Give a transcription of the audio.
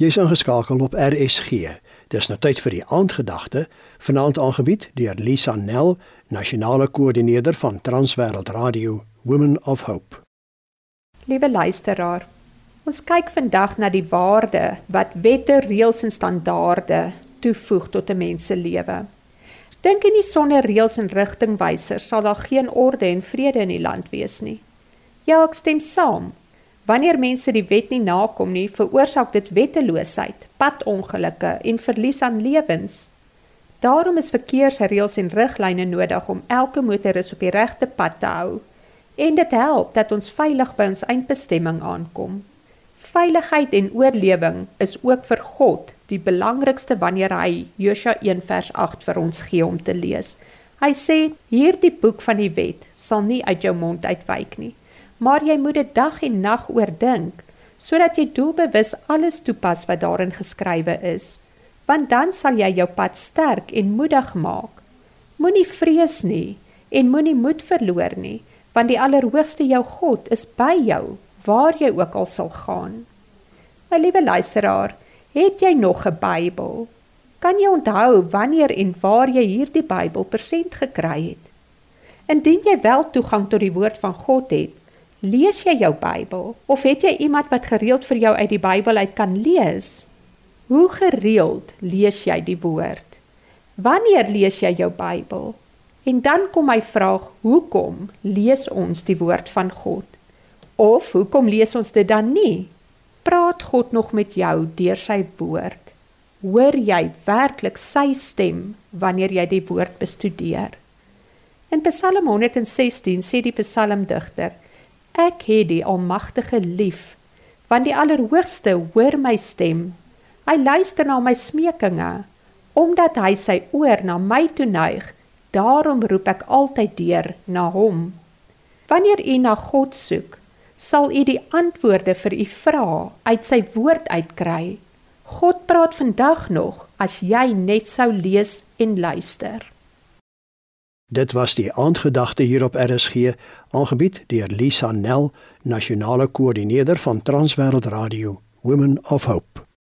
Jy's ingeskakel op RSG. Dis nou tyd vir die aandgedagte, vanaand aangebied deur Lisa Nel, nasionale koördineerder van Transwêreld Radio Women of Hope. Liewe luisteraar, ons kyk vandag na die waarde wat wette, reëls en standaarde toevoeg tot 'n mens se lewe. Dink jy nie sonder reëls en rigtingwysers sal daar geen orde en vrede in die land wees nie? Ja, ek stem saam. Wanneer mense die wet nie nakom nie, veroorsaak dit wetteloosheid, padongelukke en verlies aan lewens. Daarom is verkeersreëls en riglyne nodig om elke motoris op die regte pad te hou. En dit help dat ons veilig by ons eindbestemming aankom. Veiligheid en oorlewing is ook vir God die belangrikste wanneer hy Josua 1 vers 8 vir ons gee om te lees. Hy sê: "Hierdie boek van die wet sal nie uit jou mond uitwyk nie." Maar jy moet dit dag en nag oordink sodat jy doelbewus alles toepas wat daarin geskrywe is. Want dan sal jy jou pad sterk en moedig maak. Moenie vrees nie en moenie moed verloor nie want die allerhoogste jou God is by jou waar jy ook al sal gaan. My liewe luisteraar het jy nog 'n Bybel kan jy onthou wanneer en waar jy hierdie Bybel persent gekry het? Indien jy wel toegang tot die woord van God het Lees jy jou Bybel of het jy iemand wat gereeld vir jou uit die Bybel uit kan lees? Hoe gereeld lees jy die woord? Wanneer lees jy jou Bybel? En dan kom my vraag, hoekom lees ons die woord van God? Of hoekom lees ons dit dan nie? Praat God nog met jou deur sy woord? Hoor jy werklik sy stem wanneer jy die woord bestudeer? In Psalm 116 sê die psalmdigter: Ek het die Almagtige lief, want die Allerhoogste hoor my stem. Hy luister na my smekinge, omdat hy sy oor na my toeneig. Daarom roep ek altyd deur na hom. Wanneer u na God soek, sal u die antwoorde vir u vrae uit sy woord uitkry. God praat vandag nog as jy net sou lees en luister. Dit was die aandgedagte hier op RSG, aangebied deur Lisa Nel, nasionale koördineerder van Transwêreld Radio, Women of Hope.